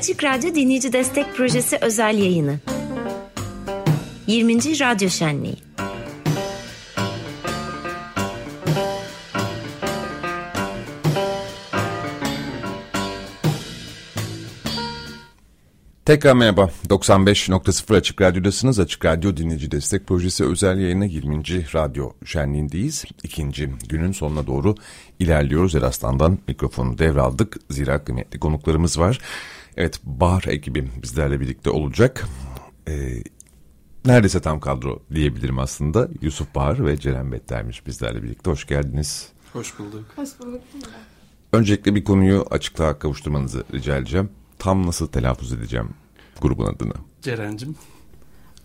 Açık Radyo Dinleyici Destek Projesi özel yayını. 20. Radyo Şenliği. Tekrar merhaba. 95.0 Açık Radyo'dasınız. Açık Radyo Dinleyici Destek Projesi özel yayına 20. Radyo Şenliğindeyiz. İkinci günün sonuna doğru ilerliyoruz. Eraslan'dan mikrofonu devraldık. Zira kıymetli konuklarımız var. Evet, Bahar ekibi bizlerle birlikte olacak. Ee, neredeyse tam kadro diyebilirim aslında. Yusuf Bahar ve Ceren Bettermiş bizlerle birlikte. Hoş geldiniz. Hoş bulduk. Hoş bulduk. Öncelikle bir konuyu açıklığa kavuşturmanızı rica edeceğim. Tam nasıl telaffuz edeceğim grubun adını? Ceren'cim.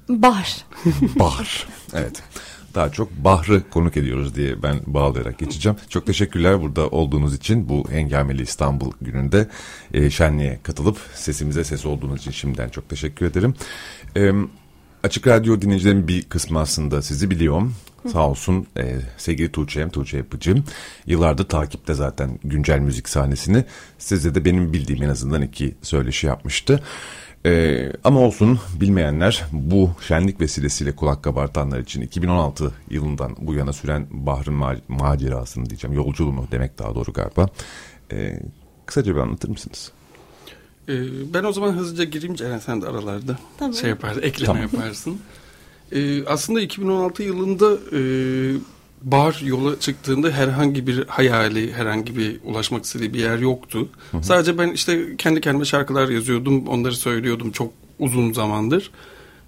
Bahar. Bahar. Evet. Daha çok Bahr'ı konuk ediyoruz diye ben bağlayarak geçeceğim. Çok teşekkürler burada olduğunuz için bu engameli İstanbul gününde e, şenliğe katılıp sesimize ses olduğunuz için şimdiden çok teşekkür ederim. E, Açık Radyo dinleyicilerin bir kısmı aslında sizi biliyorum. Sağ olsun e, sevgili Tuğçe'm, Tuğçe Yapıcım. Yıllardır takipte zaten güncel müzik sahnesini. Sizde de benim bildiğim en azından iki söyleşi yapmıştı. E, ama olsun bilmeyenler bu şenlik vesilesiyle kulak kabartanlar için 2016 yılından bu yana süren Bahr'ın ma- macerasını diyeceğim. Yolculuğunu demek daha doğru galiba. E, kısaca bir anlatır mısınız? Ee, ben o zaman hızlıca gireyim Ceren sen de aralarda Tamam. şey yapar, ekleme Tamam. yaparsın. Ee, aslında 2016 yılında e, bar yola çıktığında herhangi bir hayali, herhangi bir ulaşmak istediği bir yer yoktu. Sadece ben işte kendi kendime şarkılar yazıyordum, onları söylüyordum çok uzun zamandır.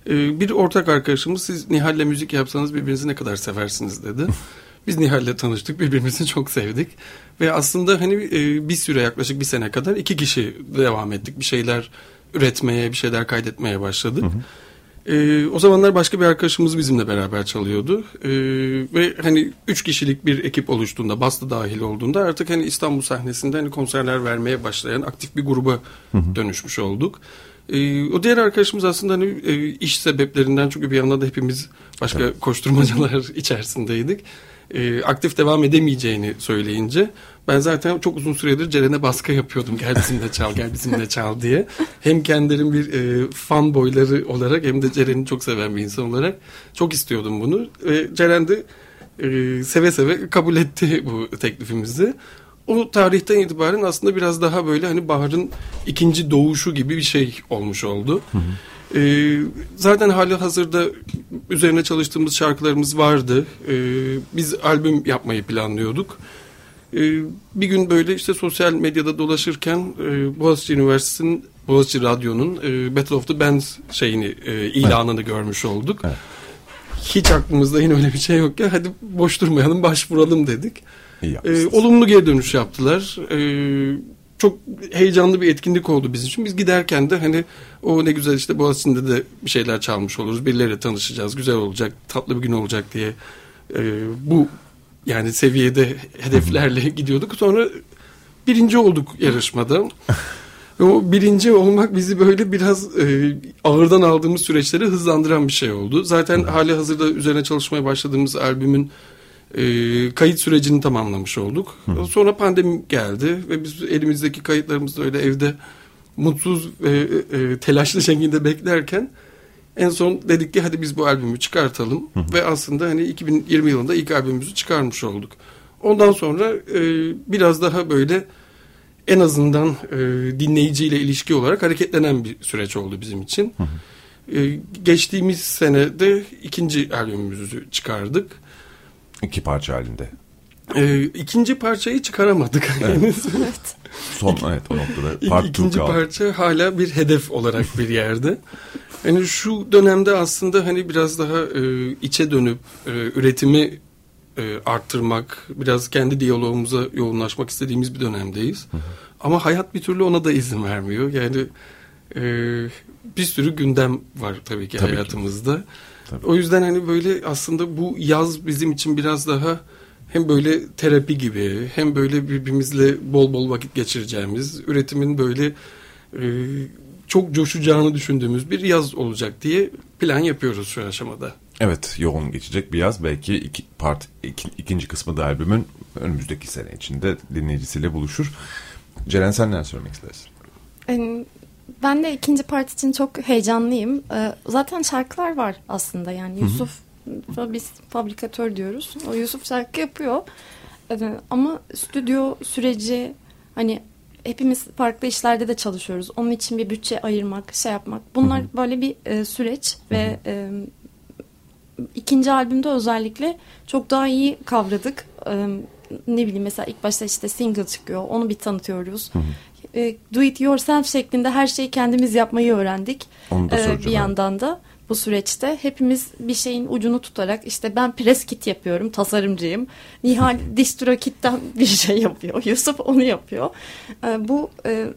Ee, bir ortak arkadaşımız siz Nihal'le müzik yapsanız birbirinizi ne kadar seversiniz dedi. Biz Nihal'le tanıştık, birbirimizi çok sevdik. Ve aslında hani e, bir süre yaklaşık bir sene kadar iki kişi devam ettik. Bir şeyler üretmeye, bir şeyler kaydetmeye başladık. Ee, o zamanlar başka bir arkadaşımız bizimle beraber çalıyordu. Ee, ve hani üç kişilik bir ekip oluştuğunda, Bastı dahil olduğunda artık hani İstanbul sahnesinde hani konserler vermeye başlayan aktif bir gruba dönüşmüş olduk. Ee, o diğer arkadaşımız aslında hani e, iş sebeplerinden çünkü bir yandan da hepimiz başka koşturmacalar içerisindeydik. Ee, aktif devam edemeyeceğini söyleyince ben zaten çok uzun süredir Ceren'e baskı yapıyordum. Gel bizimle çal, gel bizimle çal diye. Hem kendilerim bir e, fan boyları olarak hem de Ceren'i çok seven bir insan olarak çok istiyordum bunu. Ve Ceren de e, seve seve kabul etti bu teklifimizi. O tarihten itibaren aslında biraz daha böyle hani Bahar'ın ikinci doğuşu gibi bir şey olmuş oldu. Ee, zaten hali hazırda üzerine çalıştığımız şarkılarımız vardı. Ee, biz albüm yapmayı planlıyorduk. Ee, bir gün böyle işte sosyal medyada dolaşırken e, Boğaziçi Üniversitesi'nin Boğaziçi Radyo'nun e, Battle of the Bands şeyini e, ilanını görmüş olduk. Evet. Hiç aklımızda yine öyle bir şey yok ya hadi boş durmayalım başvuralım dedik. Ee, olumlu geri dönüş yaptılar. Ee, çok heyecanlı bir etkinlik oldu bizim için. Biz giderken de hani o ne güzel işte Boğaziçi'nde de bir şeyler çalmış oluruz. Birileriyle tanışacağız. Güzel olacak, tatlı bir gün olacak diye e, bu yani seviyede hedeflerle gidiyorduk. Sonra birinci olduk yarışmada. Ve o birinci olmak bizi böyle biraz e, ağırdan aldığımız süreçleri hızlandıran bir şey oldu. Zaten hali hazırda üzerine çalışmaya başladığımız albümün e, kayıt sürecini tamamlamış olduk. Sonra pandemi geldi ve biz elimizdeki kayıtlarımızı öyle evde mutsuz ve e, telaşlı şekilde beklerken en son dedik ki hadi biz bu albümü çıkartalım ve aslında hani 2020 yılında ilk albümümüzü çıkarmış olduk. Ondan sonra e, biraz daha böyle en azından e, dinleyiciyle ilişki olarak hareketlenen bir süreç oldu bizim için. E, geçtiğimiz sene de ikinci albümümüzü çıkardık. İki parça halinde. E, ikinci parçayı çıkaramadık henüz. Son evet o noktada part İkinci kaldı. parça hala bir hedef olarak bir yerde. Yani şu dönemde aslında hani biraz daha e, içe dönüp e, üretimi e, arttırmak, biraz kendi diyalogumuza yoğunlaşmak istediğimiz bir dönemdeyiz. Ama hayat bir türlü ona da izin vermiyor. Yani e, bir sürü gündem var tabii ki Tabii ki. hayatımızda. Tabii. O yüzden hani böyle aslında bu yaz bizim için biraz daha hem böyle terapi gibi hem böyle birbirimizle bol bol vakit geçireceğimiz üretimin böyle e, çok coşacağını düşündüğümüz bir yaz olacak diye plan yapıyoruz şu aşamada. Evet yoğun geçecek bir yaz. Belki iki part iki- ikinci kısmı da albümün önümüzdeki sene içinde dinleyicisiyle buluşur. Ceren sen neler söylemek istersin? Yani ben ben de ikinci part için çok heyecanlıyım. Ee, zaten şarkılar var aslında yani Yusuf biz fabrikatör diyoruz. O Yusuf şarkı yapıyor. Ee, ama stüdyo süreci hani hepimiz farklı işlerde de çalışıyoruz. Onun için bir bütçe ayırmak, şey yapmak. Bunlar böyle bir e, süreç ve e, ikinci albümde özellikle çok daha iyi kavradık. E, ne bileyim mesela ilk başta işte single çıkıyor. Onu bir tanıtıyoruz. E, do it yourself şeklinde her şeyi kendimiz yapmayı öğrendik. Onu da E, bir yandan da bu süreçte hepimiz bir şeyin ucunu tutarak işte ben press kit yapıyorum, tasarımcıyım. Nihal distro kitten bir şey yapıyor. Yusuf onu yapıyor. E, bu e,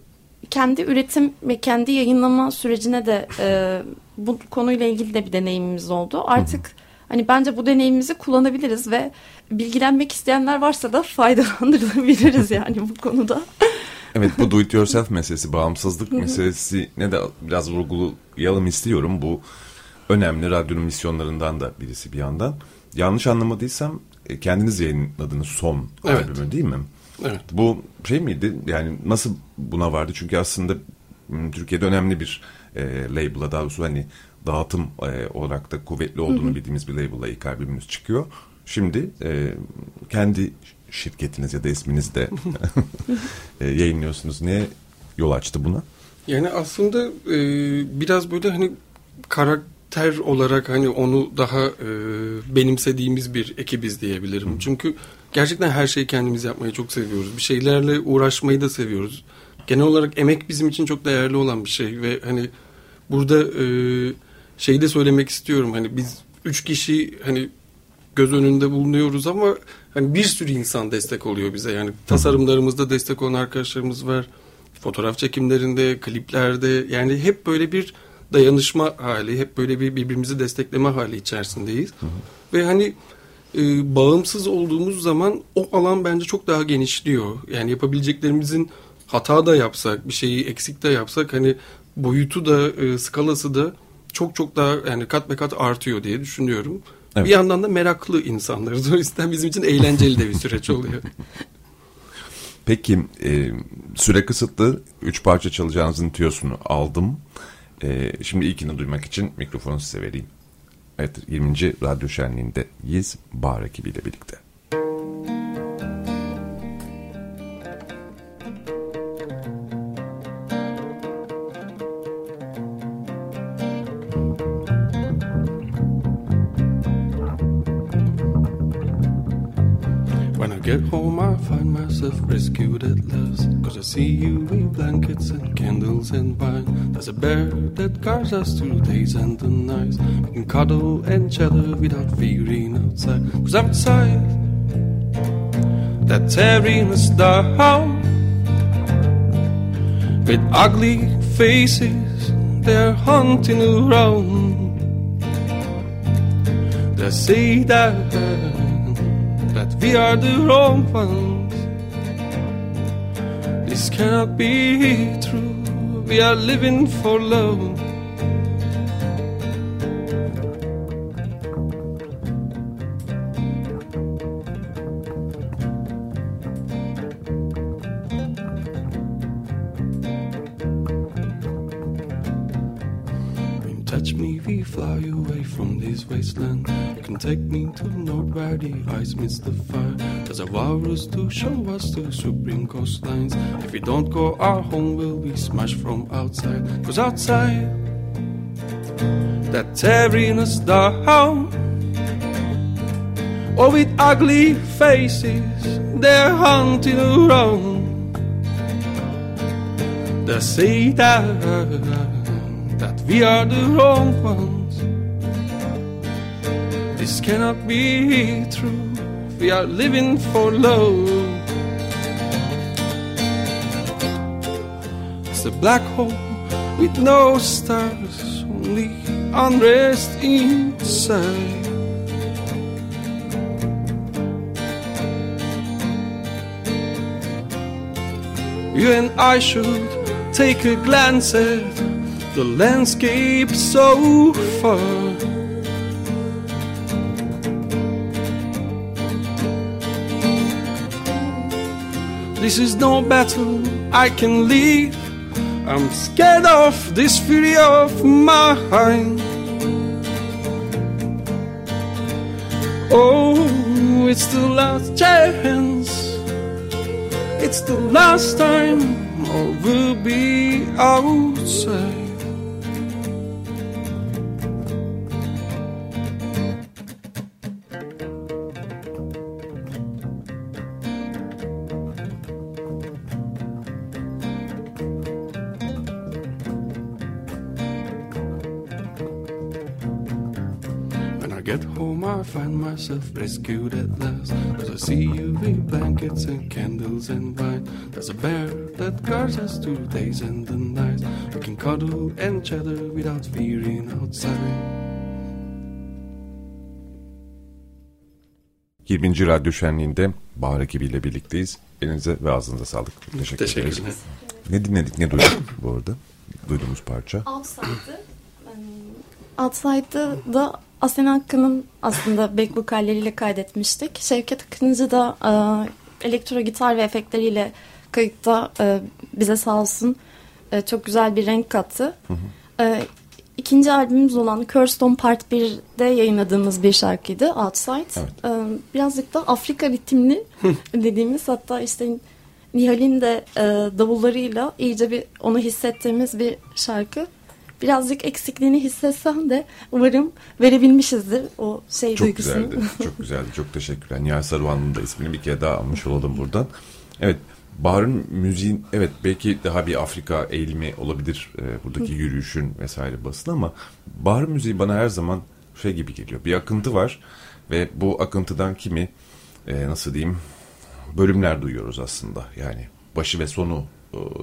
kendi üretim ve kendi yayınlama sürecine de e, bu konuyla ilgili de bir deneyimimiz oldu. Artık hani bence bu deneyimimizi kullanabiliriz ve bilgilenmek isteyenler varsa da faydalandırabiliriz yani bu konuda. Evet bu do it yourself meselesi, bağımsızlık meselesine de biraz vurgulayalım istiyorum. Bu önemli radyonun misyonlarından da birisi bir yandan. Yanlış anlamadıysam e, kendiniz yayınladığınız son Evet. albümü değil mi? Evet. Bu şey miydi? Yani nasıl buna vardı? Çünkü aslında m, Türkiye'de önemli bir e, label'a daha doğrusu hani dağıtım e, olarak da kuvvetli olduğunu bildiğimiz bir label'la ilk albümünüz çıkıyor. Şimdi e, kendi şirketiniz ya da isminizde e, yayınlıyorsunuz. Ne yol açtı buna? Yani aslında e, biraz böyle hani karakter olarak hani onu daha e, benimsediğimiz bir ekibiz diyebilirim. Çünkü gerçekten her şeyi kendimiz yapmayı çok seviyoruz. Bir şeylerle uğraşmayı da seviyoruz. Genel olarak emek bizim için çok değerli olan bir şey ve hani burada e, şeyi de söylemek istiyorum. Hani biz üç kişi hani göz önünde bulunuyoruz ama hani bir sürü insan destek oluyor bize. Yani tasarımlarımızda destek olan arkadaşlarımız var. Fotoğraf çekimlerinde, kliplerde yani hep böyle bir dayanışma hali, hep böyle bir birbirimizi destekleme hali içerisindeyiz. Ve hani e, bağımsız olduğumuz zaman o alan bence çok daha genişliyor. Yani yapabileceklerimizin hata da yapsak, bir şeyi eksik de yapsak hani boyutu da e, skalası da çok çok daha yani kat be kat artıyor diye düşünüyorum. Evet. Bir yandan da meraklı insanlarız. O yüzden bizim için eğlenceli de bir süreç oluyor. Peki e, süre kısıtlı. Üç parça çalacağınızın tüyosunu aldım. E, şimdi ilkini duymak için mikrofonu size vereyim. Evet 20. Radyo Şenliği'ndeyiz. Bahar ekibiyle birlikte. When I get home, I find myself rescued at last. I see you with blankets and candles and wine. There's a bear that guards us through days and the nights. We can cuddle and chatter without fearing outside. Cause outside, they're tearing us down. With ugly faces, they're hunting around. They say that that we are the wrong ones. This cannot be true. We are living for love. You touch me, we fly away from this wasteland. You can take me to the ice meets the fire. There's a walrus to show us the supreme coastlines. If we don't go, our home will be smashed from outside. Cause outside, they're tearing us down. Oh, with ugly faces, they're hunting around. They say that that we are the wrong ones. This cannot be true. We are living for love. It's a black hole with no stars, only unrest inside. You and I should take a glance at the landscape so far. This is no battle I can leave. I'm scared of this fury of mine. Oh, it's the last chance. It's the last time I will be outside. I find myself rescued at last. Cause I see you in blankets and candles and wine. There's a bear that guards us two days and the nights. We can cuddle and chatter without fearing outside. 20. Radyo Şenliği'nde Bahar ekibiyle birlikteyiz. Elinize ve ağzınıza sağlık. Teşekkür ederiz. Teşekkürler. Ne dinledik ne duyduk bu arada? Duyduğumuz parça. Outside'ı Outside'ı da Asena Hakkı'nın aslında back vokalleriyle kaydetmiştik. Şevket Akıncı da e, elektro gitar ve efektleriyle kayıtta e, bize sağ olsun e, çok güzel bir renk kattı. E, ikinci albümümüz olan Kirstone Part 1'de yayınladığımız bir şarkıydı Outside. Evet. E, birazcık da Afrika ritimli dediğimiz hatta işte Nihal'in de e, davullarıyla iyice bir onu hissettiğimiz bir şarkı. Birazcık eksikliğini hissetsem de umarım verebilmişizdir o şey Çok duygusunu. güzeldi. Çok güzeldi. Çok teşekkürler. Nihal Saruhan'ın da ismini bir kere daha almış olalım buradan. Evet. Bahar'ın müziğin evet belki daha bir Afrika eğilimi olabilir e, buradaki yürüyüşün vesaire basın ama Bahar müziği bana her zaman şey gibi geliyor. Bir akıntı var ve bu akıntıdan kimi e, nasıl diyeyim bölümler duyuyoruz aslında. Yani başı ve sonu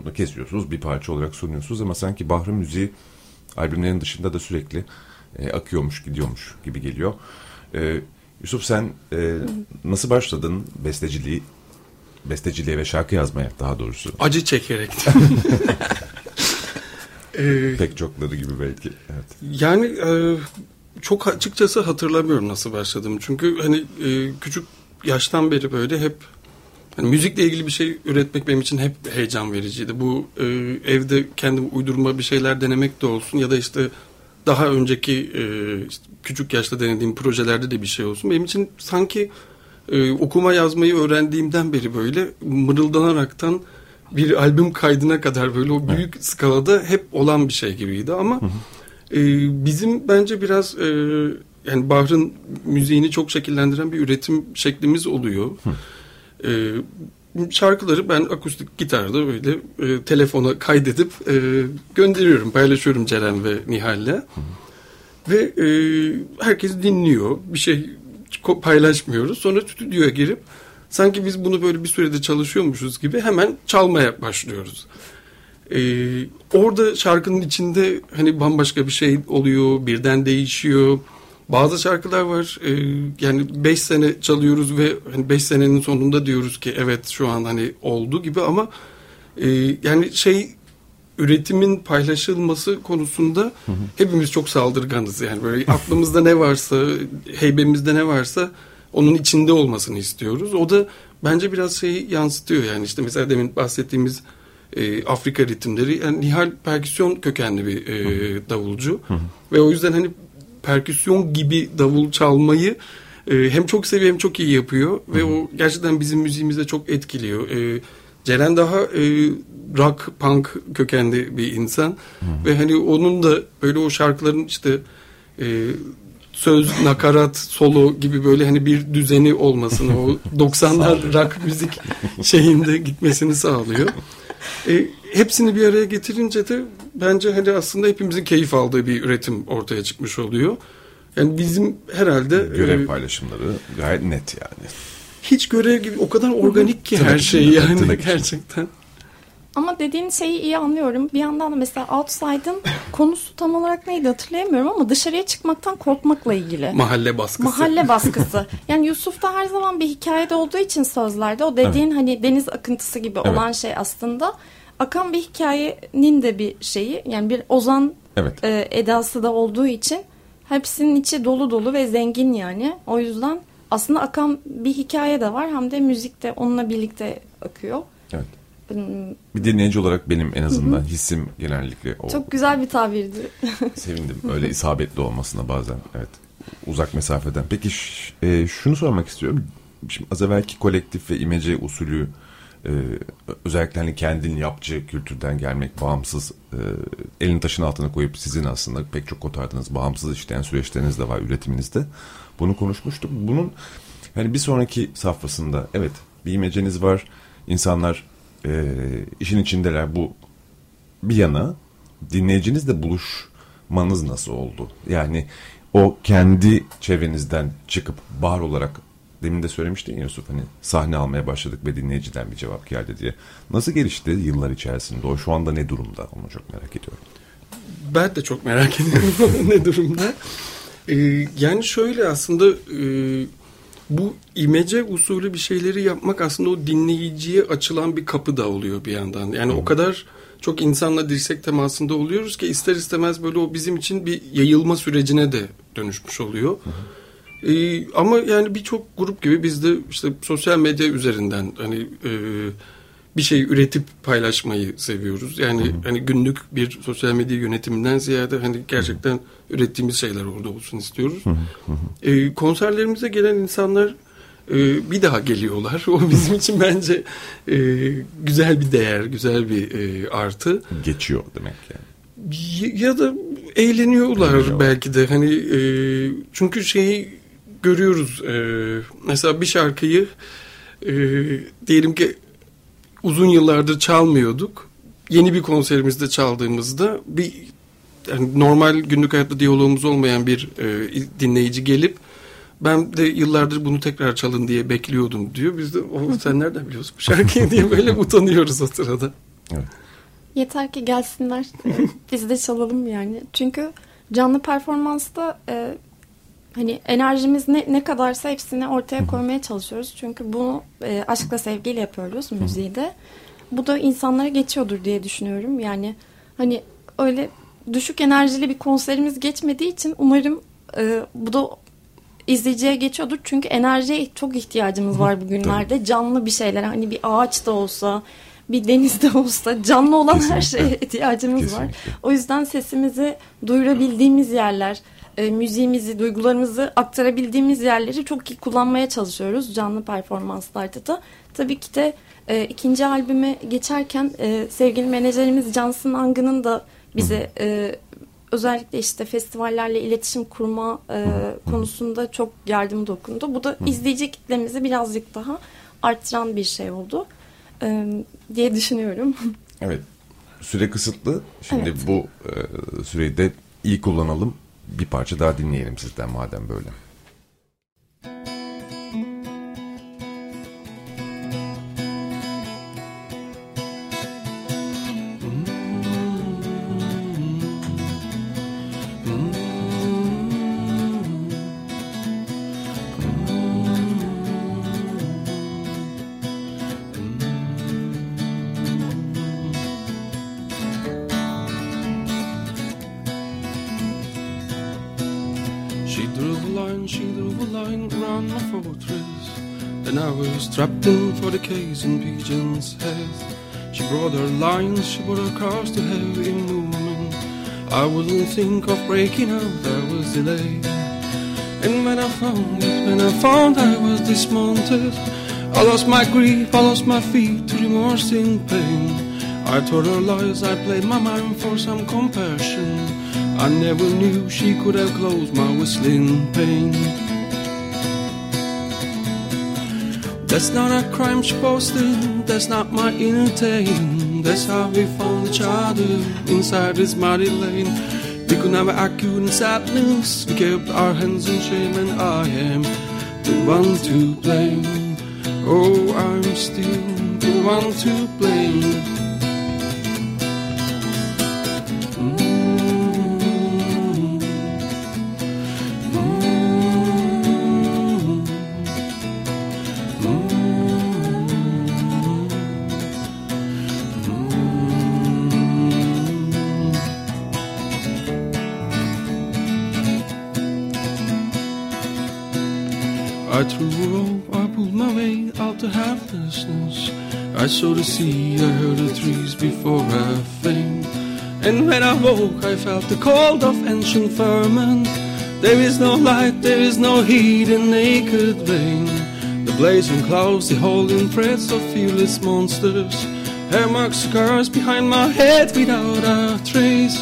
e, kesiyorsunuz bir parça olarak sunuyorsunuz ama sanki Bahar'ın müziği albümlerin dışında da sürekli e, akıyormuş gidiyormuş gibi geliyor. E, Yusuf sen e, nasıl başladın besteciliği besteciliğe ve şarkı yazmaya daha doğrusu Acı çekerek. Ee, pek çokları gibi belki. Evet. Yani e, çok açıkçası hatırlamıyorum nasıl başladım. Çünkü hani e, küçük yaştan beri böyle hep hani müzikle ilgili bir şey üretmek benim için hep heyecan vericiydi. Bu e, evde kendim uydurma bir şeyler denemek de olsun ya da işte daha önceki e, işte küçük yaşta denediğim projelerde de bir şey olsun. Benim için sanki e, okuma yazmayı öğrendiğimden beri böyle mırıldanaraktan bir albüm kaydına kadar böyle o büyük skalada hep olan bir şey gibiydi ama e, bizim bence biraz e, yani Bahr'ın müziğini çok şekillendiren bir üretim şeklimiz oluyor. E, şarkıları ben akustik gitarda böyle e, telefona kaydedip e, gönderiyorum, paylaşıyorum Ceren ve Nihal'le. Ve e, herkes dinliyor. Bir şey paylaşmıyoruz. Sonra stüdyoya girip sanki biz bunu böyle bir sürede çalışıyormuşuz gibi hemen çalmaya başlıyoruz. Ee, orada şarkının içinde hani bambaşka bir şey oluyor, birden değişiyor. Bazı şarkılar var e, yani 5 sene çalıyoruz ve hani 5 senenin sonunda diyoruz ki evet şu an hani oldu gibi ama e, yani şey üretimin paylaşılması konusunda hepimiz çok saldırganız. Yani böyle aklımızda ne varsa heybemizde ne varsa onun içinde olmasını istiyoruz. O da bence biraz şeyi yansıtıyor yani işte mesela demin bahsettiğimiz e, Afrika ritimleri. Yani Nihal perküsyon kökenli bir e, davulcu ve o yüzden hani perküsyon gibi davul çalmayı e, hem çok seviyor hem çok iyi yapıyor. Ve o gerçekten bizim müziğimizde çok etkiliyor. E, Ceren daha e, rock, punk kökenli bir insan. Ve hani onun da böyle o şarkıların işte e, söz, nakarat, solo gibi böyle hani bir düzeni olmasını, o 90'lar rock müzik şeyinde gitmesini sağlıyor. E, hepsini bir araya getirince de bence hani aslında hepimizin keyif aldığı bir üretim ortaya çıkmış oluyor. Yani bizim herhalde Görev e, paylaşımları gayet net yani. hiç görev gibi o kadar organik ki her şey yani gerçekten. Ama dediğin şeyi iyi anlıyorum. Bir yandan da mesela Outside'ın konusu tam olarak neydi hatırlayamıyorum ama dışarıya çıkmaktan korkmakla ilgili. Mahalle baskısı. Mahalle baskısı. Yani Yusuf'ta her zaman bir hikayede olduğu için sözlerde o dediğin hani deniz akıntısı gibi Evet. olan şey aslında akan bir hikayenin de bir şeyi. Yani bir ozan Evet. e, edası da olduğu için hepsinin içi dolu dolu ve zengin yani. O yüzden aslında akan bir hikaye de var hem de müzik de onunla birlikte akıyor. Evet. Bir dinleyici olarak benim en azından hissim genellikle o. Çok güzel bir tabirdi. Sevindim öyle isabetli olmasına bazen evet uzak mesafeden. Peki e, şunu sormak istiyorum. Şimdi az evvelki kolektif ve imece usulü e, özellikle hani kendin yapıcı kültürden gelmek bağımsız e, elini taşın altına koyup sizin aslında pek çok kotardığınız bağımsız işleyen süreçleriniz de var üretiminizde. Bunu konuşmuştuk. Bunun hani bir sonraki safhasında evet bir imeceniz var. İnsanlar e, işin içindeler bu bir yana dinleyicinizle buluşmanız nasıl oldu? Yani o kendi çevrenizden çıkıp bahar olarak demin de söylemiştin Yusuf hani sahne almaya başladık ve dinleyiciden bir cevap geldi diye. Nasıl gelişti yıllar içerisinde? O şu anda ne durumda? Onu çok merak ediyorum. Ben de çok merak ediyorum ne durumda. Ee, yani şöyle aslında e, bu imece usulü bir şeyleri yapmak aslında o dinleyiciye açılan bir kapı da oluyor bir yandan. Yani hmm. o kadar çok insanla dirsek temasında oluyoruz ki ister istemez böyle o bizim için bir yayılma sürecine de dönüşmüş oluyor. Hmm. Ee, ama yani birçok grup gibi biz de işte sosyal medya üzerinden hani e, bir şey üretip paylaşmayı seviyoruz. Yani hı hı. hani günlük bir sosyal medya yönetiminden ziyade hani gerçekten hı hı. ürettiğimiz şeyler orada olsun istiyoruz. Hı hı. E, konserlerimize gelen insanlar e, bir daha geliyorlar. O bizim için bence e, güzel bir değer, güzel bir e, artı. Geçiyor demek yani. Ya da eğleniyorlar, eğleniyorlar. belki de hani e, çünkü şeyi görüyoruz. E, mesela bir şarkıyı e, diyelim ki uzun yıllardır çalmıyorduk. Yeni bir konserimizde çaldığımızda bir yani normal günlük hayatta diyalogumuz olmayan bir e, dinleyici gelip ben de yıllardır bunu tekrar çalın diye bekliyordum diyor. Biz de o sen nereden biliyorsun bu şarkıyı diye böyle utanıyoruz o sırada. Evet. Yeter ki gelsinler. Biz de çalalım yani. Çünkü canlı performansta e, hani enerjimiz ne, ne kadarsa hepsini ortaya koymaya çalışıyoruz. Çünkü bunu e, aşkla sevgiyle yapıyoruz müziği de. Bu da insanlara geçiyordur diye düşünüyorum. Yani hani öyle düşük enerjili bir konserimiz geçmediği için umarım e, bu da izleyiciye geçiyordur. Çünkü enerjiye çok ihtiyacımız var bugünlerde. Canlı bir şeyler hani bir ağaç da olsa bir denizde olsa canlı olan Kesinlikle. her şeye ihtiyacımız Kesinlikle. var. O yüzden sesimizi duyurabildiğimiz yerler, e, müziğimizi, duygularımızı aktarabildiğimiz yerleri çok iyi kullanmaya çalışıyoruz canlı performanslarda da. Tabii ki de e, ikinci albüme geçerken e, sevgili menajerimiz Cansın Angı'nın da bize e, özellikle işte festivallerle iletişim kurma e, konusunda çok yardım dokundu. Bu da izleyici kitlemizi birazcık daha arttıran bir şey oldu e, diye düşünüyorum. Evet. Süre kısıtlı. Şimdi evet. bu e, süreyi de iyi kullanalım bir parça daha dinleyelim sizden madem böyle. Then I was trapped in for the case in pigeon's head. She brought her lines, she brought her cars to heavy movement. I wouldn't think of breaking out, I was delayed. And when I found it, when I found I was dismounted, I lost my grief, I lost my feet to remorse and pain. I told her lies, I played my mind for some compassion. I never knew she could have closed my whistling pain. That's not a crime she posted, that's not my intent. That's how we found each other inside this muddy lane. We could never argue in sadness, we kept our hands in shame, and I am the one to blame. Oh, I'm still the one to blame. I saw the sea, I heard the trees before I faint. And when I woke, I felt the cold of ancient firmament. There is no light, there is no heat in naked vein. The blazing clouds, the holding threads of fearless monsters. Hair marks scars behind my head without a trace.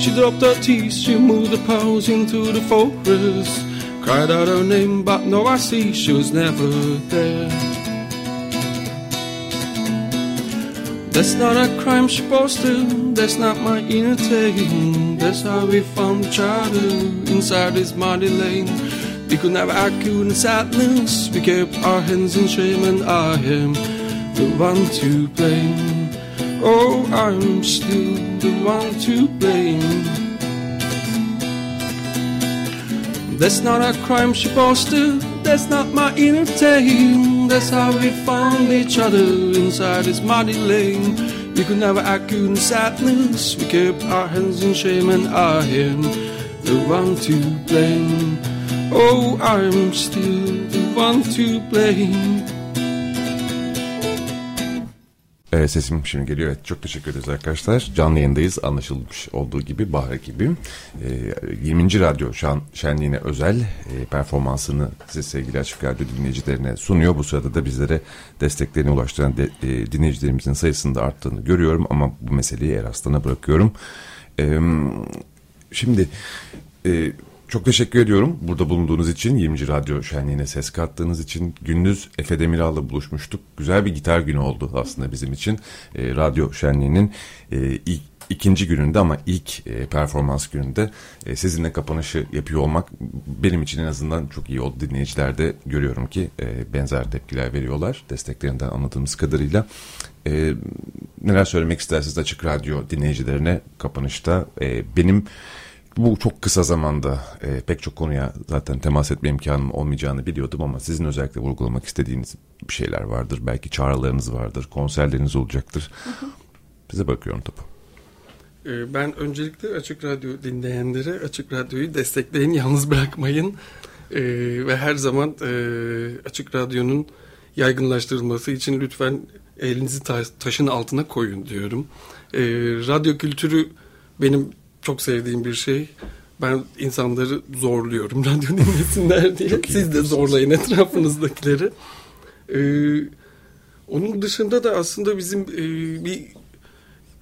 She dropped her teeth, she moved the pose into the forest. Cried out her name, but no, I see she was never there. That's not a crime supposed to, that's not my inner tale. That's how we found each other inside this muddy lane. We could never argue in sadness, we kept our hands in shame, and I am the one to blame. Oh, I'm still the one to blame. That's not a crime supposed to, that's not my inner tale. That's how we found each other inside this muddy lane. We could never argue in sadness, we kept our hands in shame, and I am the one to blame. Oh, I'm still the one to blame. Evet, sesim şimdi geliyor. Evet, çok teşekkür ederiz arkadaşlar. Canlı yayındayız anlaşılmış olduğu gibi Bahar ekibi. E, 20. Radyo şan, Şenliğine özel e, performansını size sevgili Açık Radyo dinleyicilerine sunuyor. Bu sırada da bizlere desteklerini ulaştıran de, e, dinleyicilerimizin sayısının da arttığını görüyorum. Ama bu meseleyi Eraslan'a bırakıyorum. E, şimdi... E, çok teşekkür ediyorum burada bulunduğunuz için 20. Radyo Şenliği'ne ses kattığınız için. Gündüz Efe Demiral'la buluşmuştuk. Güzel bir gitar günü oldu aslında bizim için. E, Radyo Şenliği'nin e, ilk ikinci gününde ama ilk e, performans gününde e, sizinle kapanışı yapıyor olmak benim için en azından çok iyi oldu. Dinleyiciler de görüyorum ki e, benzer tepkiler veriyorlar desteklerinden anladığımız kadarıyla. E, neler söylemek istersiniz Açık Radyo dinleyicilerine kapanışta? E, benim bu çok kısa zamanda e, pek çok konuya zaten temas etme imkanım olmayacağını biliyordum ama sizin özellikle vurgulamak istediğiniz bir şeyler vardır. Belki çağrılarınız vardır, konserleriniz olacaktır. Size bakıyorum topu. Ee, ben öncelikle Açık Radyo dinleyenlere Açık Radyo'yu destekleyin, yalnız bırakmayın. Ee, ve her zaman e, Açık Radyo'nun yaygınlaştırılması için lütfen elinizi ta taşın altına koyun diyorum. Ee, radyo kültürü benim çok sevdiğim bir şey. Ben insanları zorluyorum radyo dinlesinler diye. Siz de zorlayın etrafınızdakileri. Ee, onun dışında da aslında bizim e, bir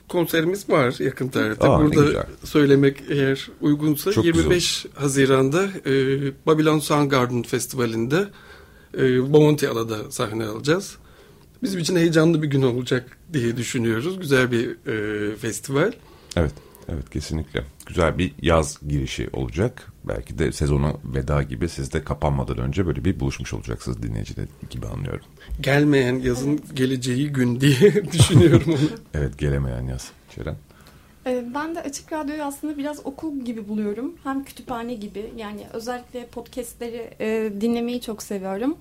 konserimiz var yakın tarihte. Aa, Burada söylemek eğer uygunsa Çok 25 Haziran'da e, Babylon Soundgarden Festivali'nde e, Bomontiala'da sahne alacağız. Bizim için heyecanlı bir gün olacak diye düşünüyoruz. Güzel bir e, festival. Evet. Evet kesinlikle. Güzel bir yaz girişi olacak. Belki de sezona veda gibi siz de kapanmadan önce böyle bir buluşmuş olacaksınız dinleyiciler gibi anlıyorum. Gelmeyen yazın geleceği gün diye düşünüyorum onu. Evet gelemeyen yaz. Ceren. Ee, Ben de Açık Radyo'yu aslında biraz okul gibi buluyorum. Hem kütüphane gibi. Yani özellikle podcastleri e, dinlemeyi çok seviyorum.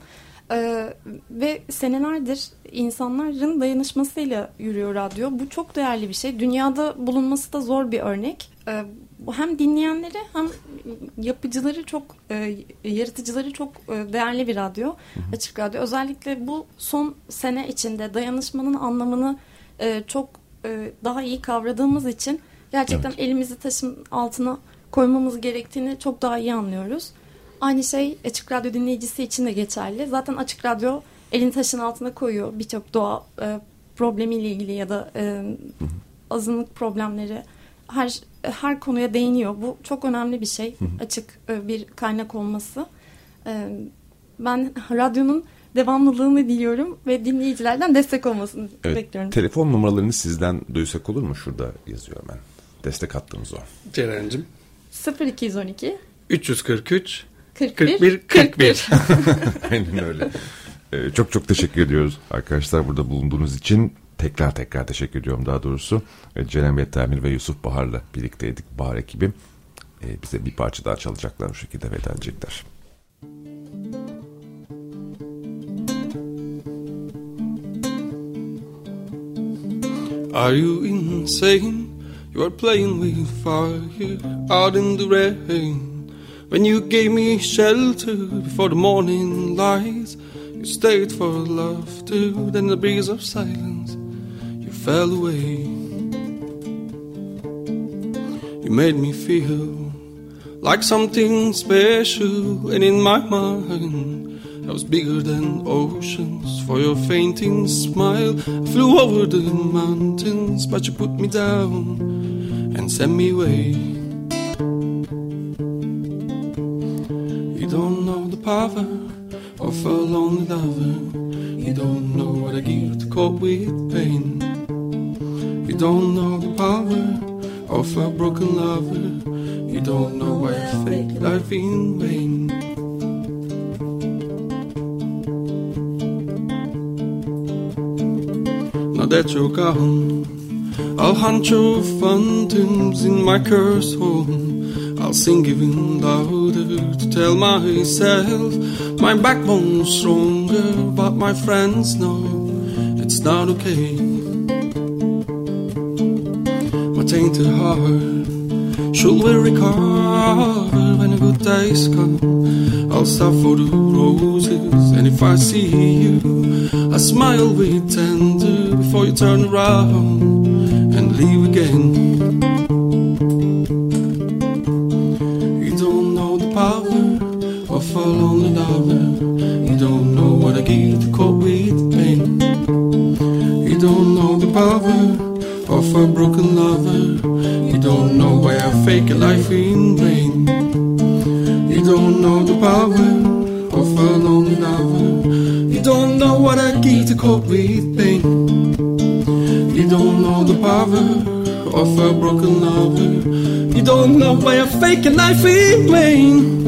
Ee, ve senelerdir insanların dayanışmasıyla yürüyor radyo. Bu çok değerli bir şey. Dünyada bulunması da zor bir örnek. Ee, hem dinleyenleri hem yapıcıları çok, e, yaratıcıları çok e, değerli bir radyo. Açık Radyo. Özellikle bu son sene içinde dayanışmanın anlamını e, çok e, daha iyi kavradığımız için gerçekten Evet. elimizi taşın altına koymamız gerektiğini çok daha iyi anlıyoruz. Aynı şey Açık Radyo dinleyicisi için de geçerli. Zaten Açık Radyo elini taşın altına koyuyor birçok doğa e, problemiyle ilgili ya da e, azınlık problemleri her her konuya değiniyor. Bu çok önemli bir şey. Açık e, bir kaynak olması. E, ben radyonun devamlılığını diliyorum ve dinleyicilerden destek olmasını Evet, bekliyorum. telefon numaralarını sizden duysak olur mu? Şurada yazıyor hemen. Destek hattımız o. Ceren'cim. 0212 343 41 41 41. Aynen öyle. Ee, çok çok teşekkür ediyoruz arkadaşlar burada bulunduğunuz için. Tekrar tekrar teşekkür ediyorum daha doğrusu. Ee, Ceren Bettemir ve Yusuf Bahar'la birlikteydik. Bahar ekibi. Ee, bize bir parça daha çalacaklar bu şekilde veda edecekler. Are you insane? You are playing with fire out in the rain. When you gave me shelter before the morning light, You stayed for laughter, then the breeze of silence. You fell away. You made me feel like something special, and in my mind, I was bigger than oceans. For your fainting smile, I flew over the mountains, but you put me down and sent me away. Power of a lonely lover. You don't know what I give to cope with pain. You don't know the power of a broken lover. You don't know why I fake life in vain. Now that you're gone, I'll hunt your phantoms in my cursed home. I'll sing even louder to tell myself my backbone's stronger, but my friends know it's not okay. My tainted heart should we recover when the good days come? I'll stop for the roses, and if I see you, I smile with tender before you turn around and leave again. Of a broken lover. You don't know why I fake a life in vain. You don't know the power of a lonely lover. You don't know what I give to cope with pain. You don't know the power of a broken lover. You don't know why I fake a life in vain.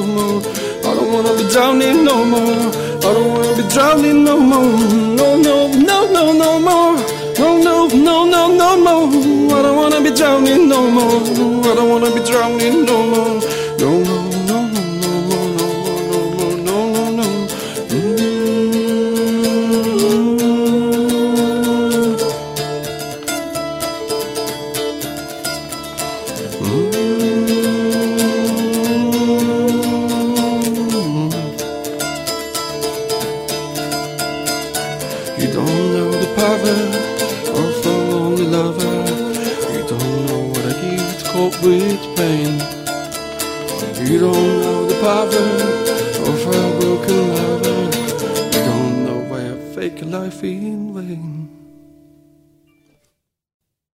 No, more. I don't wanna be drowning no more. I don't wanna be drowning no more. No, no, no, no, no more. No, no, no, no, no more. I don't wanna be drowning no more. I don't wanna be drowning no more. No, no,